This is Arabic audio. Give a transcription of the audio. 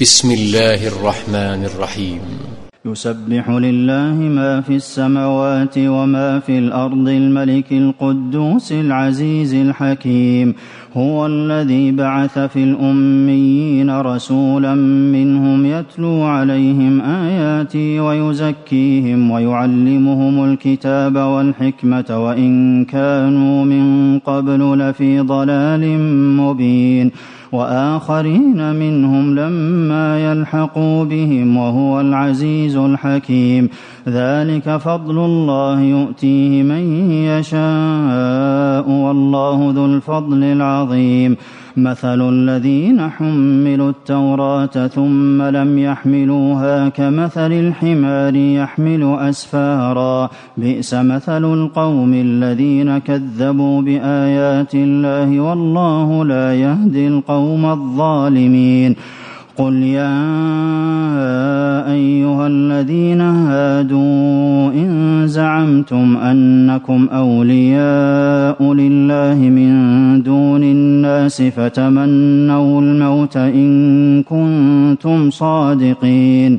بسم الله الرحمن الرحيم. يسبح لله ما في السماوات وما في الأرض الملك القدوس العزيز الحكيم. هو الذي بعث في الأميين رسولا منهم يتلو عليهم اياته ويزكيهم ويعلمهم الكتاب والحكمة وإن كانوا من قبل لفي ضلال مبين. وآخرين منهم لما يلحقوا بهم وهو العزيز الحكيم. ذلك فضل الله يؤتيه من يشاء. والله ذو الفضل العظيم. مثل الذين حملوا التوراة ثم لم يحملوها كمثل الحمار يحمل أسفارا. بئس مثل القوم الذين كذبوا بآيات الله والله لا يهدي القوم الظالمين. قل يا أيها الذين هادوا زعمتم أنكم أولياء لله من دون الناس فتمنوا الموت إن كنتم صادقين.